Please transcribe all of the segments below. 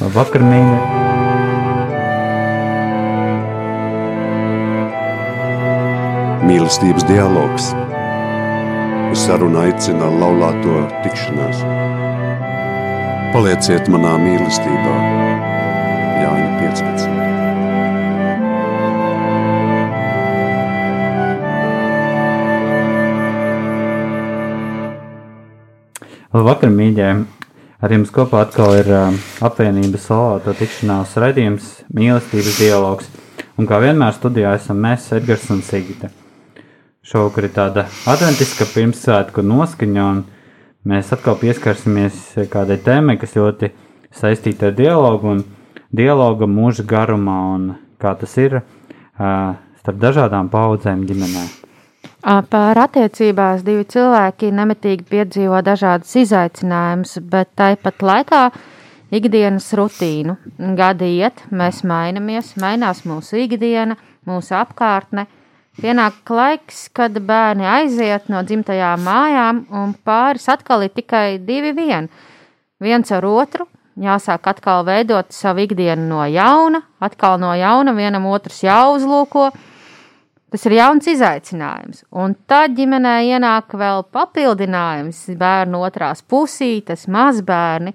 Labvakar, mīļie! Mīlestības dialogs. Uz sarunu aicina laulāto tikšanās. Palieciet manā mīlestībā, Jāņa 15. Labvakar, mīļie! Ar jums kopā atkal ir uh, apvienības salāta tikšanās raidījums, mīlestības dialogs. Un kā vienmēr studijā esam mēs, Edgars un Sigita. Šovakar ir tāda adventiska pirmsvētku noskaņa, un mēs atkal pieskarsimies kādai tēmai, kas ļoti saistīta ar dialogu un dialoga mūža garumā, un kā tas ir uh, starp dažādām paudzēm ģimenē. Par attiecībās divi cilvēki nemitīgi piedzīvo dažādas izaicinājumus, bet tāpat laikā ikdienas rutīnu. Gadi iet, mēs mainamies, mainās mūsu ikdiena, mūsu apkārtne. Pienāk laiks, kad bērni aiziet no dzimtajām mājām, un pāris atkal ir tikai divi vien. Viens ar otru, jāsāk atkal veidot savu ikdienu no jauna, atkal no jauna vienam otrs jāuzlūko Tas ir jauns izaicinājums. Un tad ģimenē ienāk vēl papildinājums bērnu otrās pusītes, mazbērni.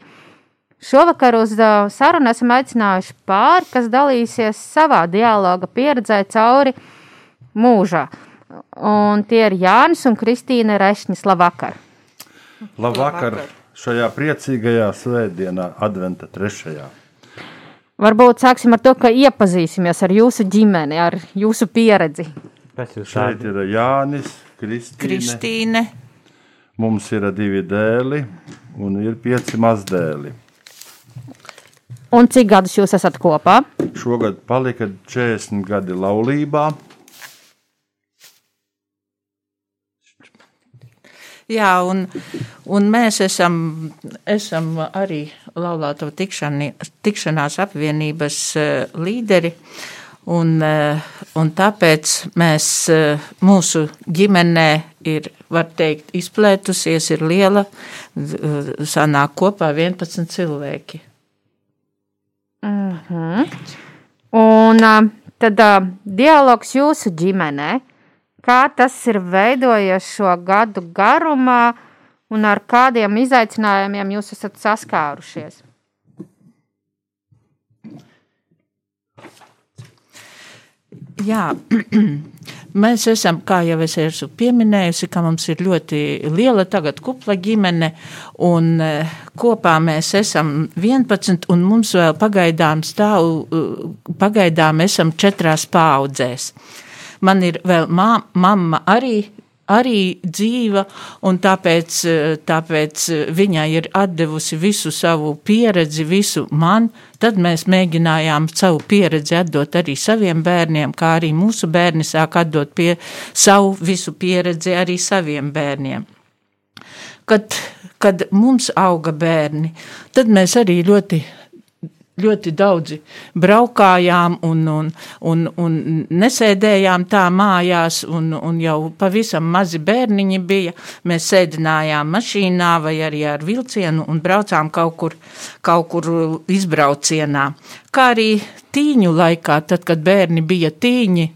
Šovakar uz sarunu esam aicinājuši pāri, kas dalīsies savā dialoga pieredzē cauri mūžā. Un tie ir Jānis un Kristīna Rešņas. Labvakar! Labvakar! Šajā priecīgajā svētdienā, Adventa trešajā. Varbūt sāksim ar to, ka iepazīsimies ar jūsu ģimeni, ar jūsu pieredzi. Kas jūs Šeit ir Jānis, Kristīne. Kristīne. Mums ir divi dēli un ir pieci mazdēli. Un cik gadus jūs esat kopā? Šogad palika 40 gadi laulībā. Jā, un, un mēs esam, esam arī laulāto tikšani, tikšanās apvienības uh, līderi. Un, uh, un tāpēc mēs, uh, mūsu ģimenē ir, var teikt, izplētusies, ir liela, sanāk kopā 11 cilvēki. Mm -hmm. Un tad dialogs jūsu ģimenē kā tas ir veidojies šo gadu garumā un ar kādiem izaicinājumiem jūs esat saskārušies? Jā, mēs esam, kā jau es esmu pieminējusi, ka mums ir ļoti liela tagad kupla ģimene, un eh, kopā mēs esam 11, un mums vēl pagaidām stāv, pagaidām esam četrās paudzēs. Man ir vēl mā, mamma arī arī dzīva, un tāpēc, tāpēc viņai ir atdevusi visu savu pieredzi, visu man. Tad mēs mēģinājām savu pieredzi atdot arī saviem bērniem, kā arī mūsu bērni sāk atdot pie savu visu pieredzi arī saviem bērniem. Kad, kad mums auga bērni, tad mēs arī ļoti ļoti daudzi braukājām un, un, un, un nesēdējām tā mājās, un, un jau pavisam mazi bērniņi bija. Mēs sēdinājām mašīnā vai arī ar vilcienu un braucām kaut kur, kaut kur izbraucienā. Kā arī tīņu laikā, tad, kad bērni bija tīņi,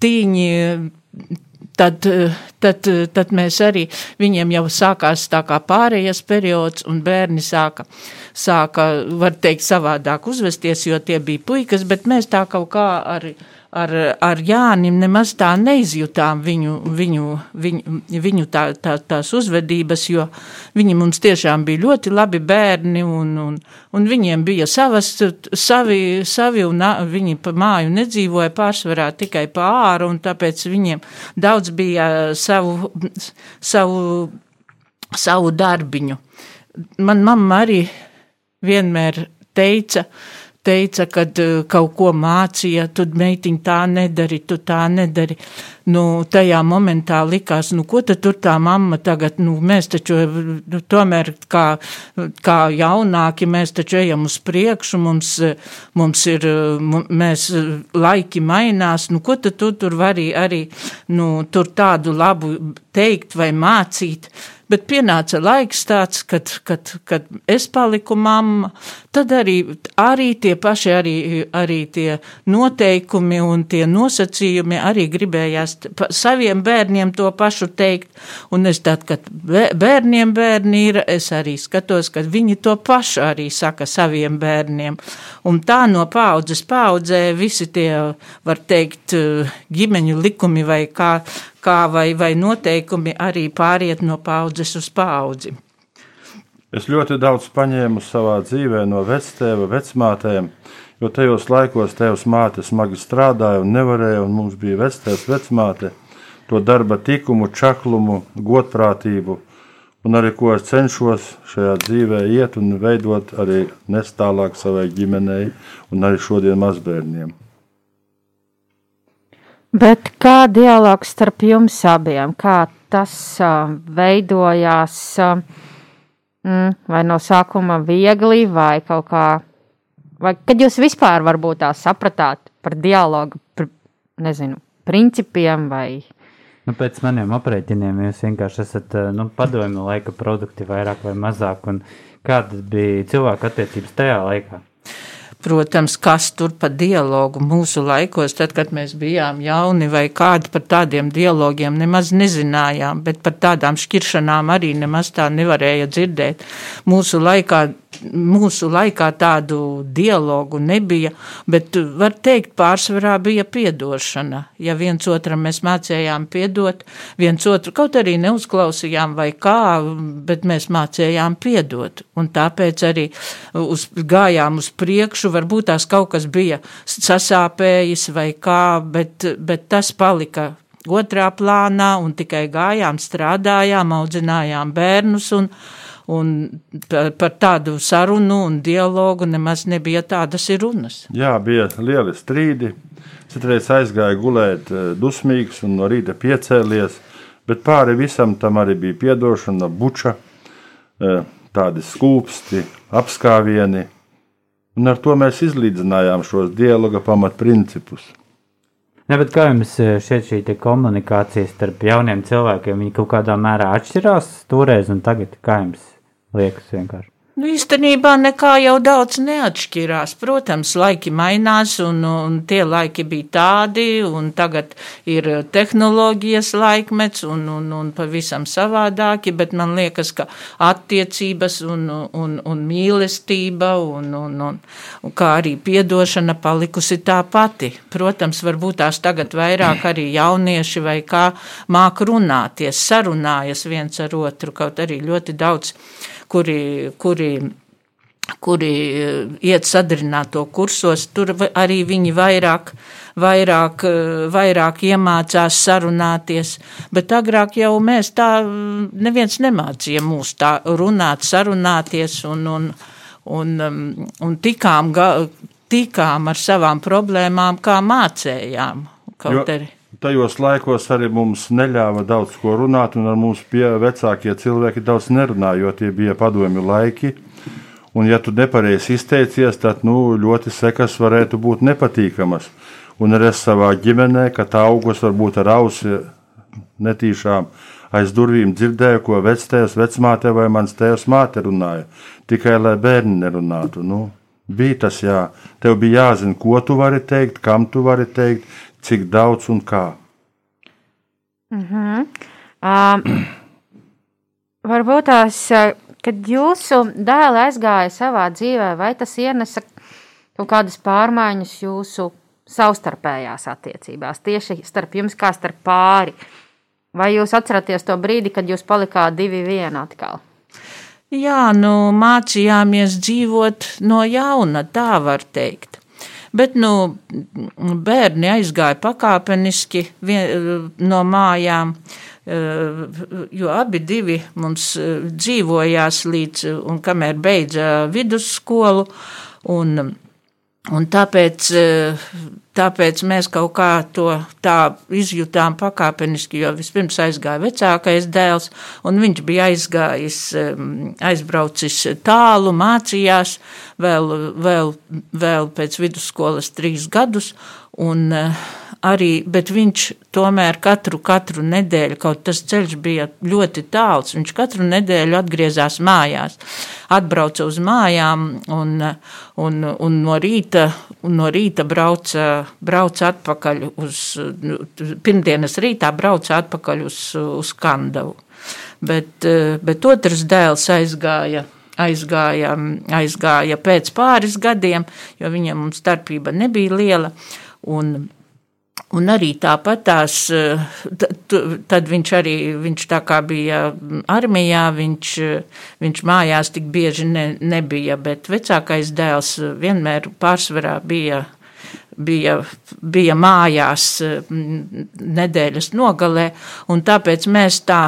tīņi tad, tad, tad mēs arī viņiem jau sākās tā kā pārējais periods, un bērni sāka, sāka, var teikt, savādāk uzvesties, jo tie bija puikas, bet mēs tā kaut kā arī ar, ar Jānim nemaz tā neizjutām viņu, viņu, viņu, viņu tā, tā, tās uzvedības, jo viņi mums tiešām bija ļoti labi bērni un, un, un viņiem bija savas, savi, savi un viņi pa māju nedzīvoja pārsvarā tikai pa āru un tāpēc viņiem daudz bija savu, savu, savu darbiņu. Man mamma arī vienmēr teica, uh, teica, kad eh, kaut ko mācīja, tu meitiņ tā nedari, tu tā nedari. Nu, tajā momentā likās, nu, ko tad tur tā mamma tagad, nu, mēs taču nu, tomēr kā, kā jaunāki, mēs taču ejam uz priekšu, mums, mums ir, mēs laiki mainās, nu, ko tad tu tur vari arī, nu, tur tādu labu teikt vai mācīt. Bet pienāca laiks tāds, kad, kad, kad es paliku mamma, tad arī, arī tie paši arī, arī tie noteikumi un tie nosacījumi arī gribējās saviem bērniem to pašu teikt. Un es tad, kad bērniem bērni ir, es arī skatos, ka viņi to pašu arī saka saviem bērniem. Un tā no paudzes paudzē visi tie, var teikt, ģimeņu likumi vai kā, kā vai, vai noteikumi arī pāriet no paudzes uz paudzi. Es ļoti daudz paņēmu savā dzīvē no vectēva, vecmātēm, jo tajos laikos tēvs māte smagi strādāja un nevarēja, un mums bija vectēvs, vecmāte, to darba tikumu, čaklumu, godprātību, un arī ko es cenšos šajā dzīvē iet un veidot arī nestālāk savai ģimenei un arī šodien mazbērniem. Bet kā dialogs starp jums abiem, kā tas uh, veidojās? Uh, Mm, vai no sākuma viegli, vai kaut kā. Vai kad jūs vispār varbūt tā sapratāt par dialogu, pr, nezinu, principiem vai. Nu, pēc maniem aprēķiniem jūs vienkārši esat eh, nu, padomju laika produkti vairāk vai mazāk. Kādas bija cilvēku attiecības tajā laikā? Protams, kas tur pa dialogu mūsu laikos, tad, kad mēs bijām jauni vai kādi par tādiem dialogiem nemaz nezinājām, bet par tādām šķiršanām arī nemaz tā nevarēja dzirdēt. Mūsu laikā mūsu laikā tādu dialogu nebija, bet var teikt, pārsvarā bija piedošana. Ja viens otram mēs mācējām piedot, viens otru kaut arī neuzklausījām vai kā, bet mēs mācējām piedot. Un tāpēc arī uz, gājām uz priekšu, varbūt tās kaut kas bija sasāpējis vai kā, bet, bet tas palika otrā plānā un tikai gājām, strādājām, audzinājām bērnus un, un par tādu sarunu un dialogu nemaz nebija tādas ir runas. Jā, bija lieli strīdi. Citreiz aizgāja gulēt eh, dusmīgs un no rīta piecēlies, bet pāri visam tam arī bija piedošana, buča, eh, tādi skūpsti, apskāvieni. Un ar to mēs izlīdzinājām šos dialoga pamatprincipus. Ne, bet kā jums eh, šķiet šī komunikācija starp jauniem cilvēkiem? Kaut kādā mērā atšķirās toreiz un tagad, kā jums Liekas vienkārši. Nu, īstenībā nekā jau daudz neatšķirās. Protams, laiki mainās, un, un tie laiki bija tādi, un tagad ir tehnoloģijas laikmets, un, un, un pavisam savādāki, bet man liekas, ka attiecības un, un, un mīlestība, un, un, un, un kā arī piedošana palikusi tā pati. Protams, varbūt tās tagad vairāk arī jaunieši vai kā māk runāties, sarunājas viens ar otru, kaut arī ļoti daudz kuri, kuri kuri eh, iet sadarbināto kursos, tur arī viņi vairāk, vairāk, eh, vairāk iemācās sarunāties. Bet agrāk jau mēs tā, mm, neviens nemācīja mūs tā runāt, sarunāties un, un, un, mm, un tikām, tikām ar savām problēmām, kā mācējām. Kaut jo, arī tajos laikos arī mums neļāva daudz ko runāt, un ar mums pie vecākie cilvēki daudz nerunāja, jo tie bija padomju laiki. Un, ja tu nepareizi izteicies, tad nu, ļoti sekas varētu būt nepatīkamas. Un arī savā ģimenē, kad augos varbūt ar ausi netīšām aiz durvīm dzirdēju, ko vectēvs, vecmāte vai mans tēvs māte runāja. Tikai lai bērni nerunātu. Nu, bija tas jā, tev bija jāzina, ko tu vari teikt, kam tu vari teikt, cik daudz un kā. Mm -hmm. um, varbūt tās, kad jūsu dēls aizgāja savā dzīvē, vai tas ienesa kaut kādas pārmaiņas jūsu savstarpējās attiecībās, tieši starp jums kā starp pāri? Vai jūs atceraties to brīdi, kad jūs palikāt divi viena atkal? Jā, nu mācījāmies dzīvot no jauna, tā var teikt. Bet nu, bērni aizgāja pakāpeniski vien, no mājām, eh, jo abi divi mums eh, dzīvojās līdz, un kamēr beidza vidusskolu. Un, Un tāpēc, eh, tāpēc mēs kaut kā to tā izjutām pakāpeniski, jo vispirms aizgāja vecākais dēls, un viņš bija aizgājis, aizbraucis tālu, mācījās vēl, vēl, vēl pēc vidusskolas trīs gadus, un, arī, bet viņš tomēr katru, katru nedēļu, kaut tas ceļš bija ļoti tāls, viņš katru nedēļu atgriezās mājās, atbrauca uz mājām un, un, un no rīta, un no rīta brauca, brauca atpakaļ uz, pirmdienas rītā brauca atpakaļ uz, uz Kandavu. Bet, bet otrs dēls aizgāja aizgāja, aizgāja pēc pāris gadiem, jo viņam starpība nebija liela. Un, Un arī tāpat tās, tad viņš arī, viņš tā kā bija armijā, viņš, viņš mājās tik bieži ne, nebija, bet vecākais dēls vienmēr pārsvarā bija, bija, bija mājās nedēļas nogalē, un tāpēc mēs tā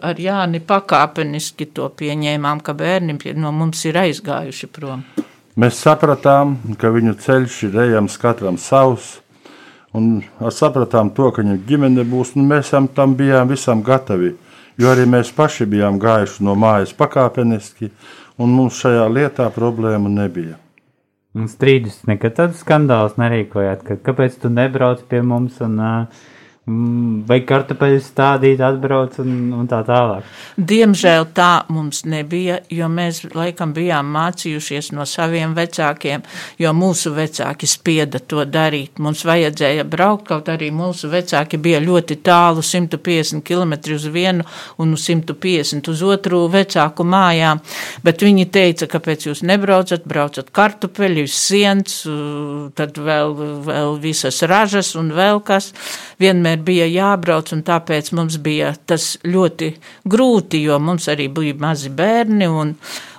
ar Jāni pakāpeniski to pieņēmām, ka bērni no mums ir aizgājuši prom. Mēs sapratām, ka viņu ceļš ir ejams katram savs, un sapratām to, ka viņa ģimene būs, un mēs tam bijām visam gatavi, jo arī mēs paši bijām gājuši no mājas pakāpeniski, un mums šajā lietā problēma nebija. Un strīdus nekad tādu skandālus nerīkojāt, ka kāpēc tu nebrauc pie mums un uh, vai kartupeļus stādīt, atbrauc un, un tā tālāk. Diemžēl tā mums nebija, jo mēs laikam bijām mācījušies no saviem vecākiem, jo mūsu vecāki spieda to darīt. Mums vajadzēja braukt, kaut arī mūsu vecāki bija ļoti tālu, 150 km uz vienu un 150 uz otru vecāku mājām, bet viņi teica, kāpēc jūs nebraucat, braucat kartupeļus, siens, tad vēl, vēl visas ražas un vēl kas. Vienmēr vienmēr bija jābrauc, un tāpēc mums bija tas ļoti grūti, jo mums arī bija mazi bērni, un,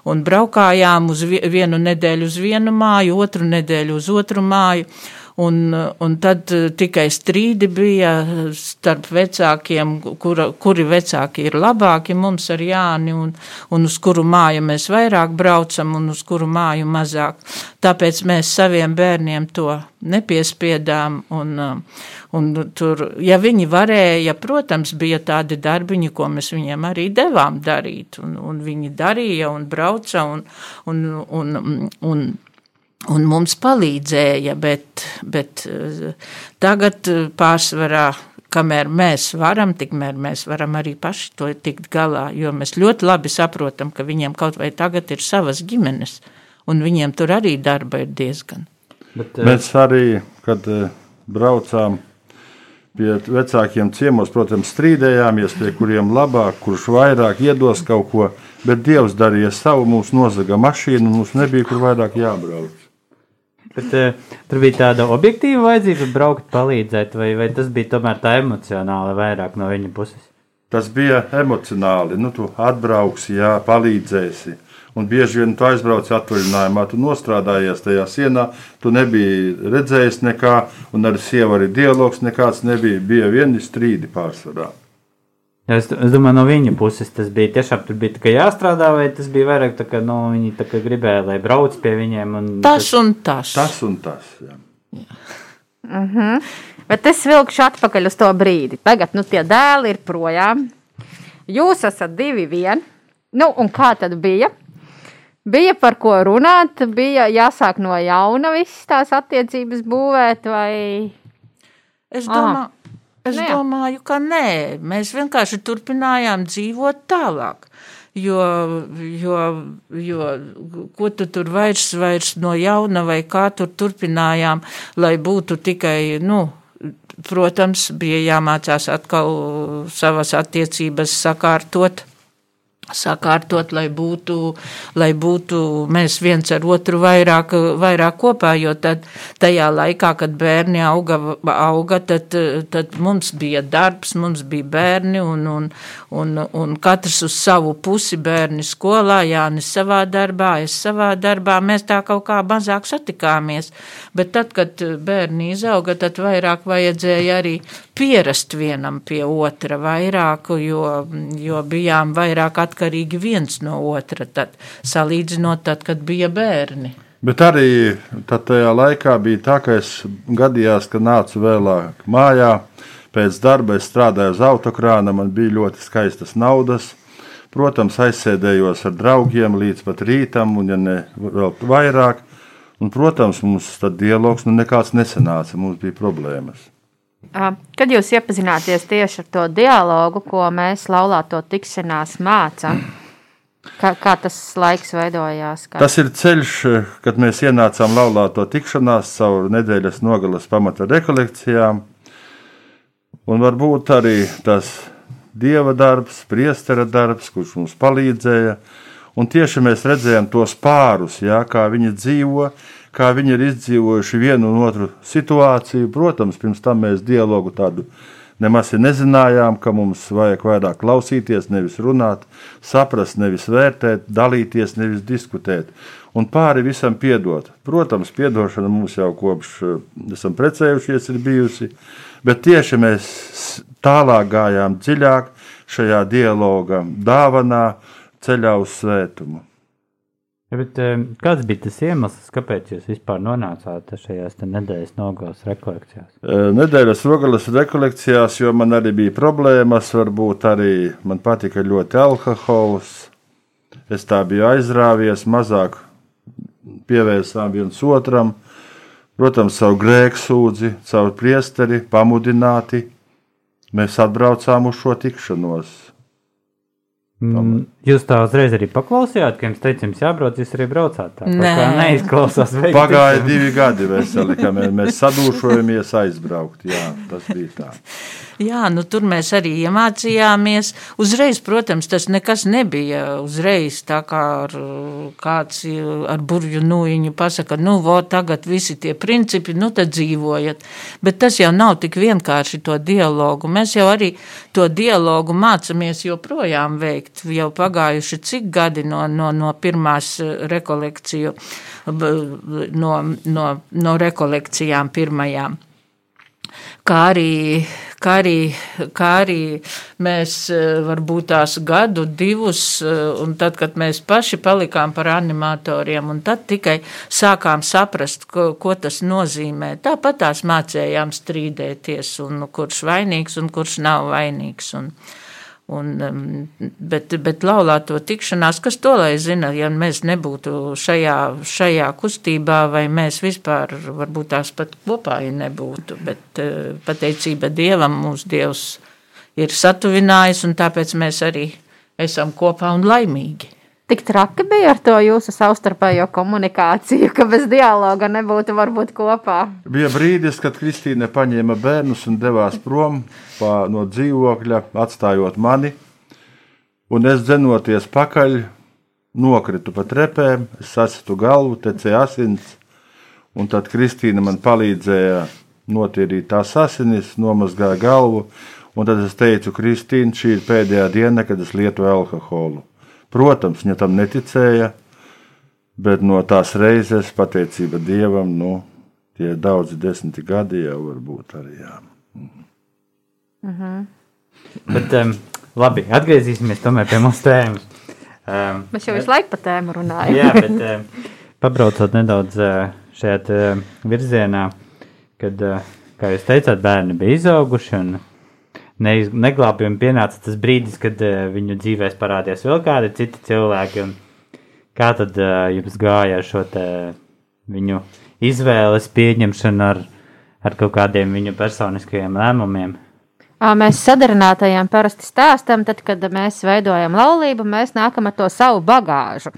un braukājām uz vienu nedēļu uz vienu māju, otru nedēļu uz otru māju. Un, un tad eh, tikai strīdi bija starp vecākiem, kura, kuri vecāki ir labāki mums ar Jāni, un, un uz kuru māju mēs vairāk braucam, un uz kuru māju mazāk. Tāpēc mēs saviem bērniem to nepiespiedām. Un, un tur, ja viņi varēja, protams, bija tādi darbiņi, ko mēs viņiem arī devām darīt, un, un viņi darīja un brauca. Un, un, un, un, un un mums palīdzēja, bet, bet eh, tagad eh, pārsvarā, kamēr mēs varam, tikmēr mēs varam arī paši to tikt galā, jo mēs ļoti labi saprotam, ka viņiem kaut vai tagad ir savas ģimenes, un viņiem tur arī darba ir diezgan. Bet, uh... Mēs arī, kad braucām pie vecākiem ciemos, protams, strīdējāmies, pie kuriem labāk, kurš vairāk iedos kaut ko, bet Dievs darīja savu, mums nozaga mašīnu, mums nebija kur vairāk jābrauc. Bet, uh, tur bija tāda objektīva vajadzība braukt, palīdzēt, vai, vai tas bija tomēr tā emocionāli vairāk no viņa puses? Tas bija emocionāli. Nu, tu atbrauksi, jā, palīdzēsi. Un bieži vien tu aizbrauc atvaļinājumā, tu nostrādājies tajā sienā, tu nebiji redzējis nekā, un ar sievu arī dialogs nekāds nebija. Bija vieni strīdi pārsvarā. Ja es, es domāju, no viņa puses tas bija tiešām tur bija tikai jāstrādā, vai tas bija vairāk tā, ka nu, viņi tā kā gribēja, lai brauc pie viņiem. Un tas, tas un tas. Tas un tas. Jā. Jā. Uh -huh. Bet es vilkšu atpakaļ uz to brīdi. Tagad nu, tie dēli ir projām. Jūs esat divi vien. Nu, un kā tad bija? Bija par ko runāt, bija jāsāk no jauna visas tās attiecības būvēt, vai? Es domāju, Aha. Es nu, domāju, ka nē, mēs vienkārši turpinājām dzīvot tālāk. Jo, jo, jo ko tu tur vairs, vairs no jauna vai kā tur turpinājām, lai būtu tikai, nu, protams, bija jāmācās atkal savas attiecības sakārtot sakārtot, lai būtu, lai būtu mēs viens ar otru vairāk, vairāk kopā, jo tad tajā laikā, kad bērni auga, auga tad, tad mums bija darbs, mums bija bērni un, un, un, un katrs uz savu pusi bērni skolā, Jānis savā darbā, es savā darbā, mēs tā kaut kā mazāk satikāmies, bet tad, kad bērni izauga, tad vairāk vajadzēja arī pierast vienam pie otra vairāk, jo, jo bijām vairāk atkarīgi viens no otra, tad salīdzinot tad, kad bija bērni. Bet arī tajā laikā bija tā, ka es gadījās, ka nācu vēlāk mājā. Pēc darba es strādāju uz autokrāna, man bija ļoti skaistas naudas. Protams, aizsēdējos ar draugiem līdz pat rītam, un, ja ne vēl vairāk, un, protams, mums tad dialogs nu nekāds nesanāca, mums bija problēmas. Kad jūs iepazināties tieši ar to dialogu, ko mēs laulāto tikšanās mācām, kā, kā tas laiks veidojās? Kā... Tas ir ceļš, kad mēs ienācām laulāto tikšanās caur nedēļas nogalas pamata rekolekcijām. Un varbūt arī tas dieva darbs, priestera darbs, kurš mums palīdzēja. Un tieši mēs redzējām tos pārus, jā, kā viņi dzīvo, kā viņi ir izdzīvojuši vienu un otru situāciju. Protams, pirms tam mēs dialogu tādu nemaz nezinājām, ka mums vajag vairāk klausīties, nevis runāt, saprast, nevis vērtēt, dalīties, nevis diskutēt. Un pāri visam piedot. Protams, piedošana mums jau kopš eh, esam precējušies, ir bijusi, bet tieši mēs tālāk gājām dziļāk šajā dialoga dāvanā, ceļā uz svētumu. Bet, kāds bija tas iemesls, kāpēc jūs vispār nonācāt šajās nedēļas nogalas rekolekcijās? Nedēļas nogalas rekolekcijās, jo man arī bija problēmas, varbūt arī man patika ļoti alkohols. Es tā biju aizrāvies, mazāk pievērsām viens otram. Protams, savu grēku sūdzi, caur priesteri, pamudināti. Mēs atbraucām uz šo tikšanos. Mm, Jūs tā uzreiz arī paklausījāt, ka jums teica, jums jābrauc, jūs arī braucāt. Tā Nē. kā neizklausās. Pagāja divi gadi veseli, kamēr mēs sadūšojamies aizbraukt. Jā, tas bija tā. Jā, nu tur mēs arī iemācījāmies. Uzreiz, protams, tas nekas nebija. Uzreiz tā kā ar, kāds ar burvju nūjiņu pasaka, nu, vo, tagad visi tie principi, nu, tad dzīvojat. Bet tas jau nav tik vienkārši to dialogu. Mēs jau arī to dialogu mācamies joprojām veikt. Jau pagājuši cik gadi no, no, no pirmās eh, rekolekciju, no, no, no rekolekcijām pirmajām kā arī, kā arī, kā arī mēs eh, varbūt tās gadu, divus, eh, un tad, kad mēs paši palikām par animatoriem, un tad tikai sākām saprast, ko, ko tas nozīmē. Tāpat tās mācējām strīdēties, un kurš vainīgs un kurš nav vainīgs. Un, Un, um, bet, bet laulāto tikšanās, kas to lai zina, ja mēs nebūtu šajā, šajā kustībā, vai mēs vispār varbūt tās pat kopā ja nebūtu. Bet uh, pateicība Dievam, mūsu Dievs ir satuvinājis, un tāpēc mēs arī esam kopā un laimīgi. Tik traki bija ar to jūsu savstarpējo komunikāciju, ka bez dialoga nebūtu varbūt kopā. Bija brīdis, kad Kristīne paņēma bērnus un devās prom pa, no dzīvokļa, atstājot mani. Un es dzenoties pakaļ, nokritu pa trepēm, sasitu galvu, tecēja asins. Un tad Kristīna man palīdzēja notīrīt tās asinis, nomazgāja galvu. Un tad es teicu, Kristīne, šī ir pēdējā diena, kad es lietoju alkoholu. Protams, viņa tam neticēja, bet no tās reizes pateicība Dievam, nu, tie daudzi desmiti gadi jau varbūt arī. Jā. Bet, um, labi, atgriezīsimies tomēr pie mūsu tēmas. Um, Mēs jau visu laiku par tēmu runājam. jā, bet um, pabraucot nedaudz uh, šajā te, virzienā, kad, uh, kā jūs teicāt, bērni bija izauguši un neiz- neglābjami pienāca tas brīdis, kad uh, viņu dzīvēs parādījās vēl kādi citi cilvēki. Kā tad uh, jums gāja ar šo te viņu izvēles pieņemšanu ar, ar kaut kādiem viņu personiskajiem lēmumiem? Mēs sadarinātajiem parasti stāstām, tad, kad mēs veidojam laulību, mēs nākam ar to savu bagāžu.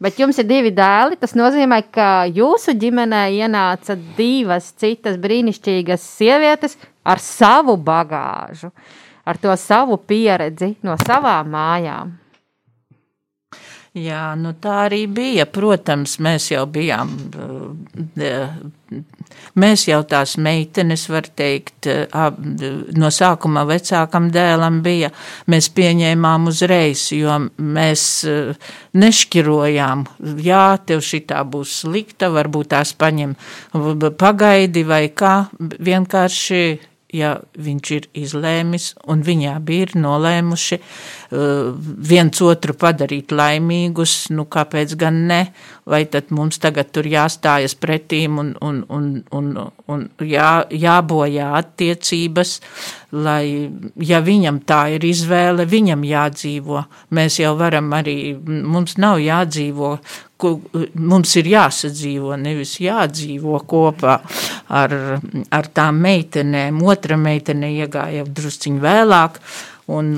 Bet jums ir divi dēli. Tas nozīmē, ka jūsu ģimenē ienāca divas citas brīnišķīgas sievietes ar savu bagāžu, ar to savu pieredzi no savām mājām. Jā, nu tā arī bija. Protams, mēs jau bijām, eh, mēs jau tās meitenes, var teikt, eh, no sākuma vecākam dēlam bija. Mēs pieņēmām uzreiz, jo mēs eh, nešķirojām. Jā, tev šitā būs slikta, varbūt tās paņem pagaidi vai kā. Vienkārši ja viņš ir izlēmis, un viņi abi ir nolēmuši uh, viens otru padarīt laimīgus, nu kāpēc gan ne? Vai tad mums tagad tur jāstājas pretīm un, un, un, un, un jā, jābojā attiecības, lai, ja viņam tā ir izvēle, viņam jādzīvo. Mēs jau varam arī, mums nav jādzīvo ku, mums ir jāsadzīvo, nevis jādzīvo kopā ar, ar tām meitenēm. Otra meitene iegāja drusciņ vēlāk, un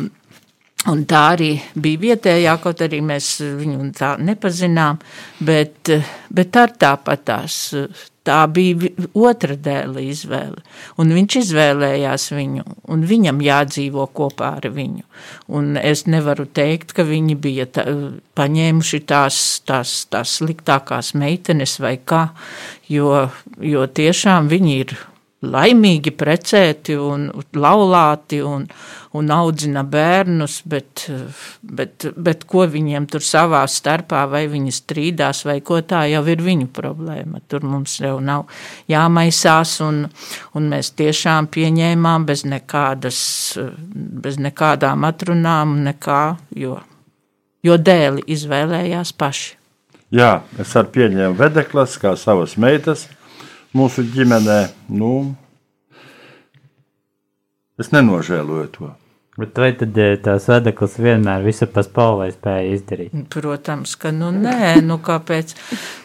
Un tā arī bija vietējā, kaut arī mēs viņu tā nepazinām, bet, bet ir tāpatās. Tā bija otra dēla izvēle, un viņš izvēlējās viņu, un viņam jādzīvo kopā ar viņu. Un es nevaru teikt, ka viņi bija tā, paņēmuši tās, tās, tās sliktākās meitenes vai kā, jo, jo tiešām viņi ir laimīgi precēti un laulāti un, un audzina bērnus, bet, bet, bet ko viņiem tur savā starpā, vai viņi strīdās, vai ko tā jau ir viņu problēma. Tur mums jau nav jāmaisās, un, un mēs tiešām pieņēmām bez nekādas, bez nekādām atrunām, nekā, jo, jo dēli izvēlējās paši. Jā, es arī pieņēmu vedeklas kā savas meitas mūsu ģimenē, nu, es nenožēloju to. Bet vai tad eh, tās vedeklis vienmēr visu pa spalvai spēja izdarīt? Protams, ka nu nē, nu kāpēc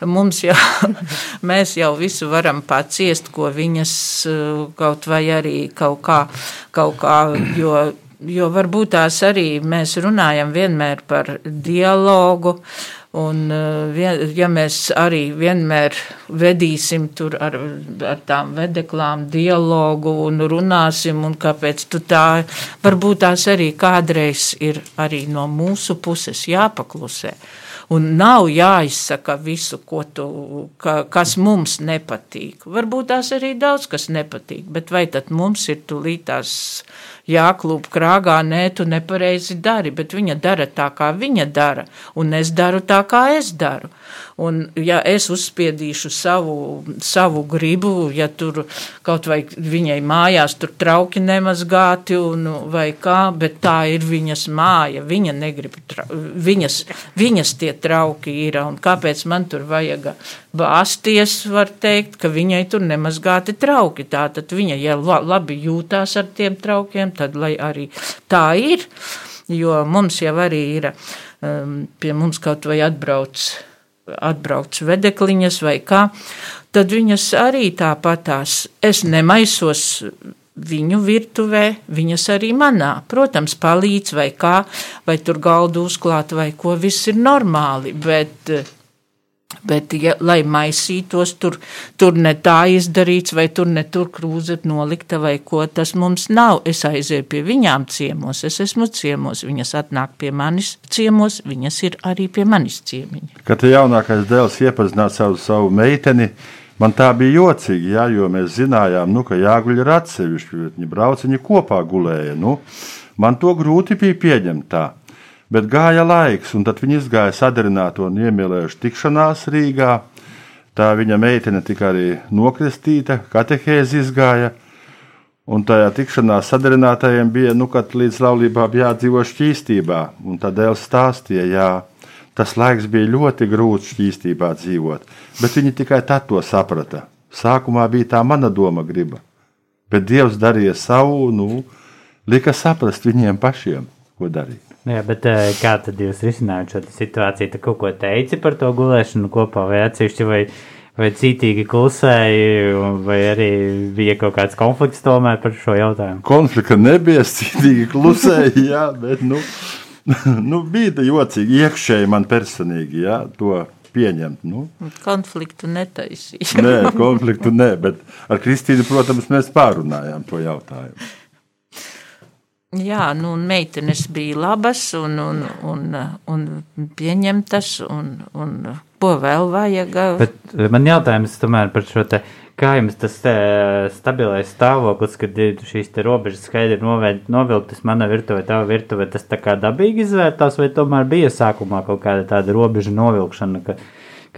mums jau, mēs jau visu varam paciest, ko viņas eh, kaut vai arī kaut kā, kaut kā, jo, jo varbūt tās arī mēs runājam vienmēr par dialogu, uh, Un, eh, ja mēs arī vienmēr vedīsim tur ar, ar tām vedeklām dialogu un runāsim, un kāpēc tu tā, varbūt tās arī kādreiz ir arī no mūsu puses jāpaklusē. Un nav jāizsaka visu, tu, ka, kas mums nepatīk. Varbūt tās arī daudz kas nepatīk, bet vai tad mums ir tūlītās jāklūp krāgā, nē, tu nepareizi dari, bet viņa dara tā, kā viņa dara, un es daru tā, kā es daru. Un, ja es uzspiedīšu savu, savu gribu, ja tur kaut vai viņai mājās tur trauki nemazgāti un, vai kā, bet tā ir viņas māja, viņa negrib, viņas, viņas tie trauki ir, un kāpēc man tur vajag bāsties, var teikt, ka viņai tur nemazgāti trauki. Tātad viņa, ja labi jūtās ar tiem traukiem, tad lai arī tā ir, jo mums jau arī ir um, pie mums kaut vai atbrauc atbrauc vedekliņas vai kā, tad viņas arī tāpatās. Es nemaisos viņu virtuvē, viņas arī manā. Protams, palīdz vai kā, vai tur galdu uzklāt vai ko, viss ir normāli, bet Bet, ja, lai maisītos, tur, tur ne tā izdarīts, vai tur ne tur krūze nolikta, vai ko tas mums nav. Es aizēju pie viņām ciemos, es esmu ciemos, viņas atnāk pie manis ciemos, viņas ir arī pie manis ciemiņi. Kad jaunākais dēls iepazināja savu, savu meiteni, man tā bija jocīgi, jā, jo mēs zinājām, nu, ka jāguļ ir atsevišķi, viņi brauc, viņi kopā gulēja. Nu, man to grūti bija pieņemt tā. Bet gāja laiks, un tad viņi izgāja sadarināto un iemīlējuši tikšanās Rīgā. Tā viņa meitene tika arī nokristīta, katehēzi izgāja. Un tajā tikšanās sadarinātajiem bija, nu, kad līdz laulībām jādzīvo šķīstībā. Un tad Dēls stāstīja, jā, tas laiks bija ļoti grūts šķīstībā dzīvot, bet viņi tikai tad to saprata. Sākumā bija tā mana doma griba, bet Dievs darīja savu, nu, lika saprast viņiem pašiem, ko darīt. Jā, bet eh, kā tad jūs risinājāt šo situāciju? Tad kaut ko teici par to gulēšanu kopā vai atsevišķi vai, vai cītīgi klusēji, vai arī bija kaut kāds konflikts tomēr par šo jautājumu? Konflikta nebija, cītīgi klusēji, jā, bet nu, nu bija jocīgi iekšēji man personīgi, jā, to pieņemt. Nu. Konfliktu netaisīja. nē, konfliktu nē, bet ar Kristīnu, protams, mēs pārunājām to jautājumu. Jā, nu, meitenes bija labas un, un, un, un pieņemtas, un, un ko vēl vajag. Bet man jautājums tomēr par šo te, kā jums tas stabilais stāvoklis, kad šīs te robežas skaidri novilktas mana virtuve, tava virtuve, tas tā kā dabīgi izvērtās, vai tomēr bija sākumā kaut kāda tāda robeža novilkšana, ka,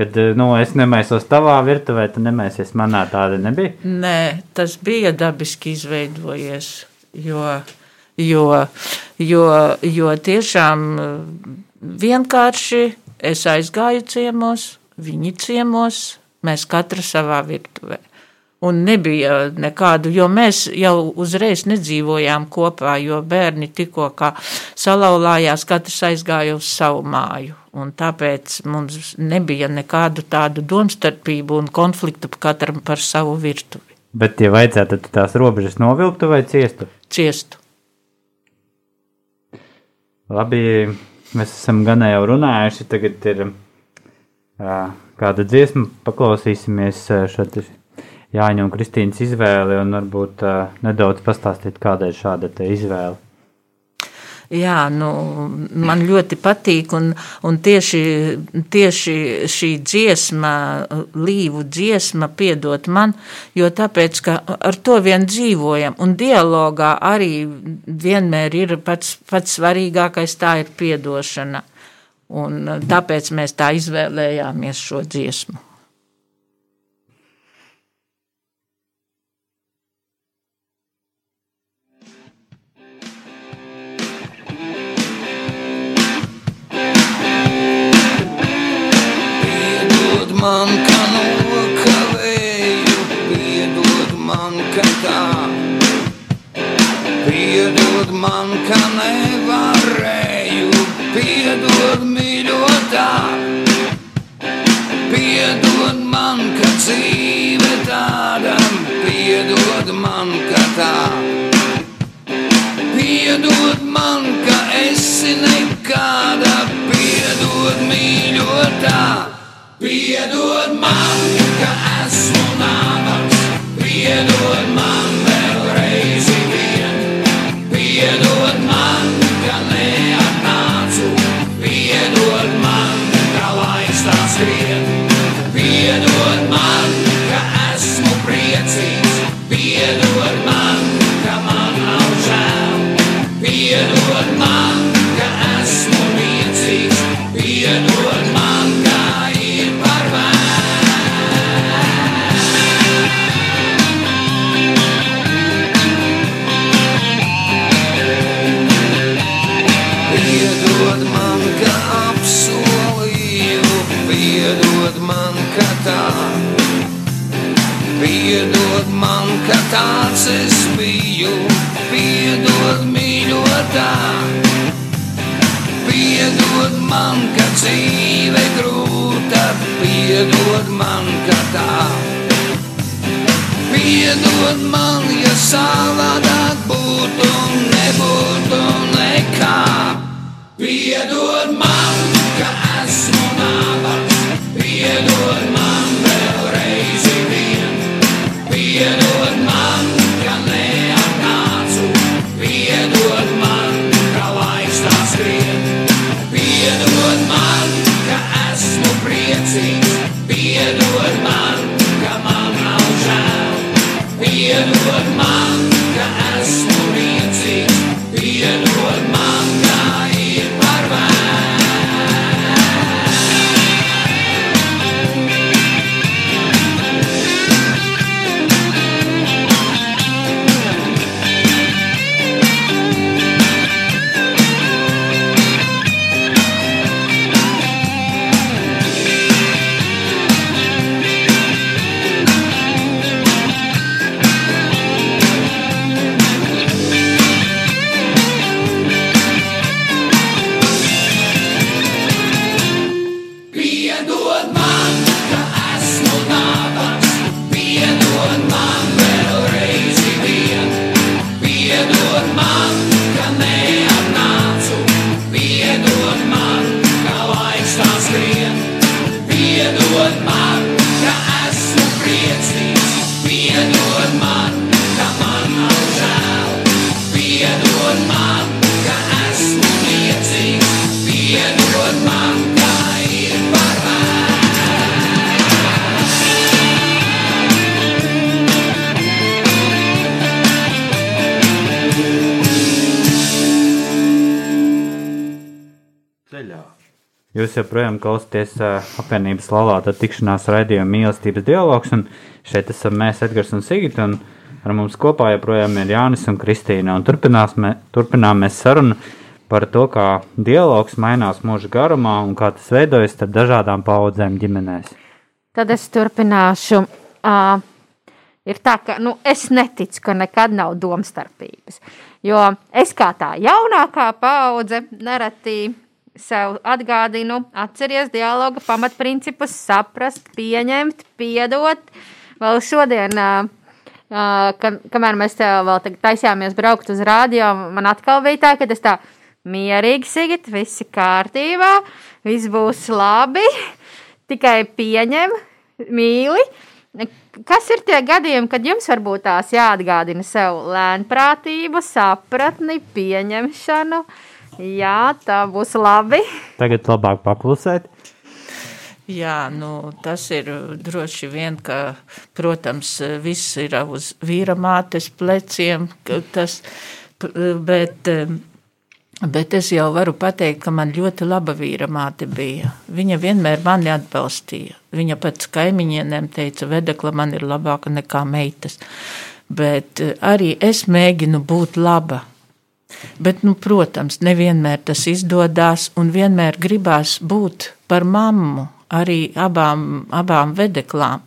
kad, nu, es nemaisos tavā virtuvē, tu nemaisies manā tāda nebija? Nē, tas bija dabiski izveidojies, jo jo, jo, jo tiešām eh, vienkārši es aizgāju ciemos, viņi ciemos, mēs katra savā virtuvē. Un nebija nekādu, jo mēs jau uzreiz nedzīvojām kopā, jo bērni tikko kā salauzājās, katrs aizgāja uz savu māju. Un tāpēc mums nebija nekādu tādu domstarpību un konfliktu katram par savu virtuvi. Bet, ja vajadzētu, tad tās robežas novilktu vai ciestu? Ciestu. Labi, mēs esam gan jau runājuši. Tagad ir uh, kāda dziesma, paklausīsimies šeit Jāņa un Kristīnas izvēli un varbūt uh, nedaudz pastāstīt, kādēļ šāda izvēle. Jā, nu, man ļoti patīk, un, un tieši, tieši šī dziesma, līvu dziesma, piedot man, jo tāpēc, ka ar to vien dzīvojam, un dialogā arī vienmēr ir pats, pats svarīgākais tā ir piedošana, un tāpēc mēs tā izvēlējāmies šo dziesmu. Man, ka nokavēju, piedod man, ka tā. Piedod man, ka nevarēju, piedod mīļotā. Piedod man, ka dzīve tāda, piedod man, ka tā. Piedod man, ka esi nekāda, Piedod man, ka esmu nabaks, piedod man tā. Piedod man, ja savādāk būtu, nebūtu nekā. Piedod man, ka esmu nabaks, piedod klausāties uh, apvienības laulāta tikšanās raidījuma mīlestības dialogs, un šeit esam mēs, Edgars un Sigita, un ar mums kopā joprojām ir Jānis un Kristīna, un turpināsim, turpinām mēs sarunu par to, kā dialogs mainās mūža garumā un kā tas veidojas starp dažādām paudzēm ģimenēs. Tad es turpināšu. Uh, ir tā, ka nu, es neticu, ka nekad nav domstarpības. Jo es kā tā jaunākā paudze nereti sev atgādinu, atceries dialoga pamatprincipus, saprast, pieņemt, piedot. Vēl šodien, uh, uh, ka, kamēr mēs vēl taisījāmies braukt uz rādio, man atkal bija tā, ka es tā mierīgi sigit, viss ir kārtībā, viss būs labi, tikai pieņem, mīli. Kas ir tie gadījumi, kad jums varbūt tās jāatgādina sev lēnprātību, sapratni, pieņemšanu? Jā, tā būs labi. Tagad labāk paklusēt. Jā, nu, tas ir droši vien, ka, protams, viss ir uz vīra mātes pleciem, ka tas, bet, bet es jau varu pateikt, ka man ļoti laba vīra māte bija. Viņa vienmēr mani atbalstīja. Viņa pats kaimiņienēm teica, vedekla man ir labāka nekā meitas. Bet arī es mēģinu būt laba. Bet, nu, protams, nevienmēr tas izdodas, un vienmēr gribās būt par mammu, arī abām, abām vedeklām.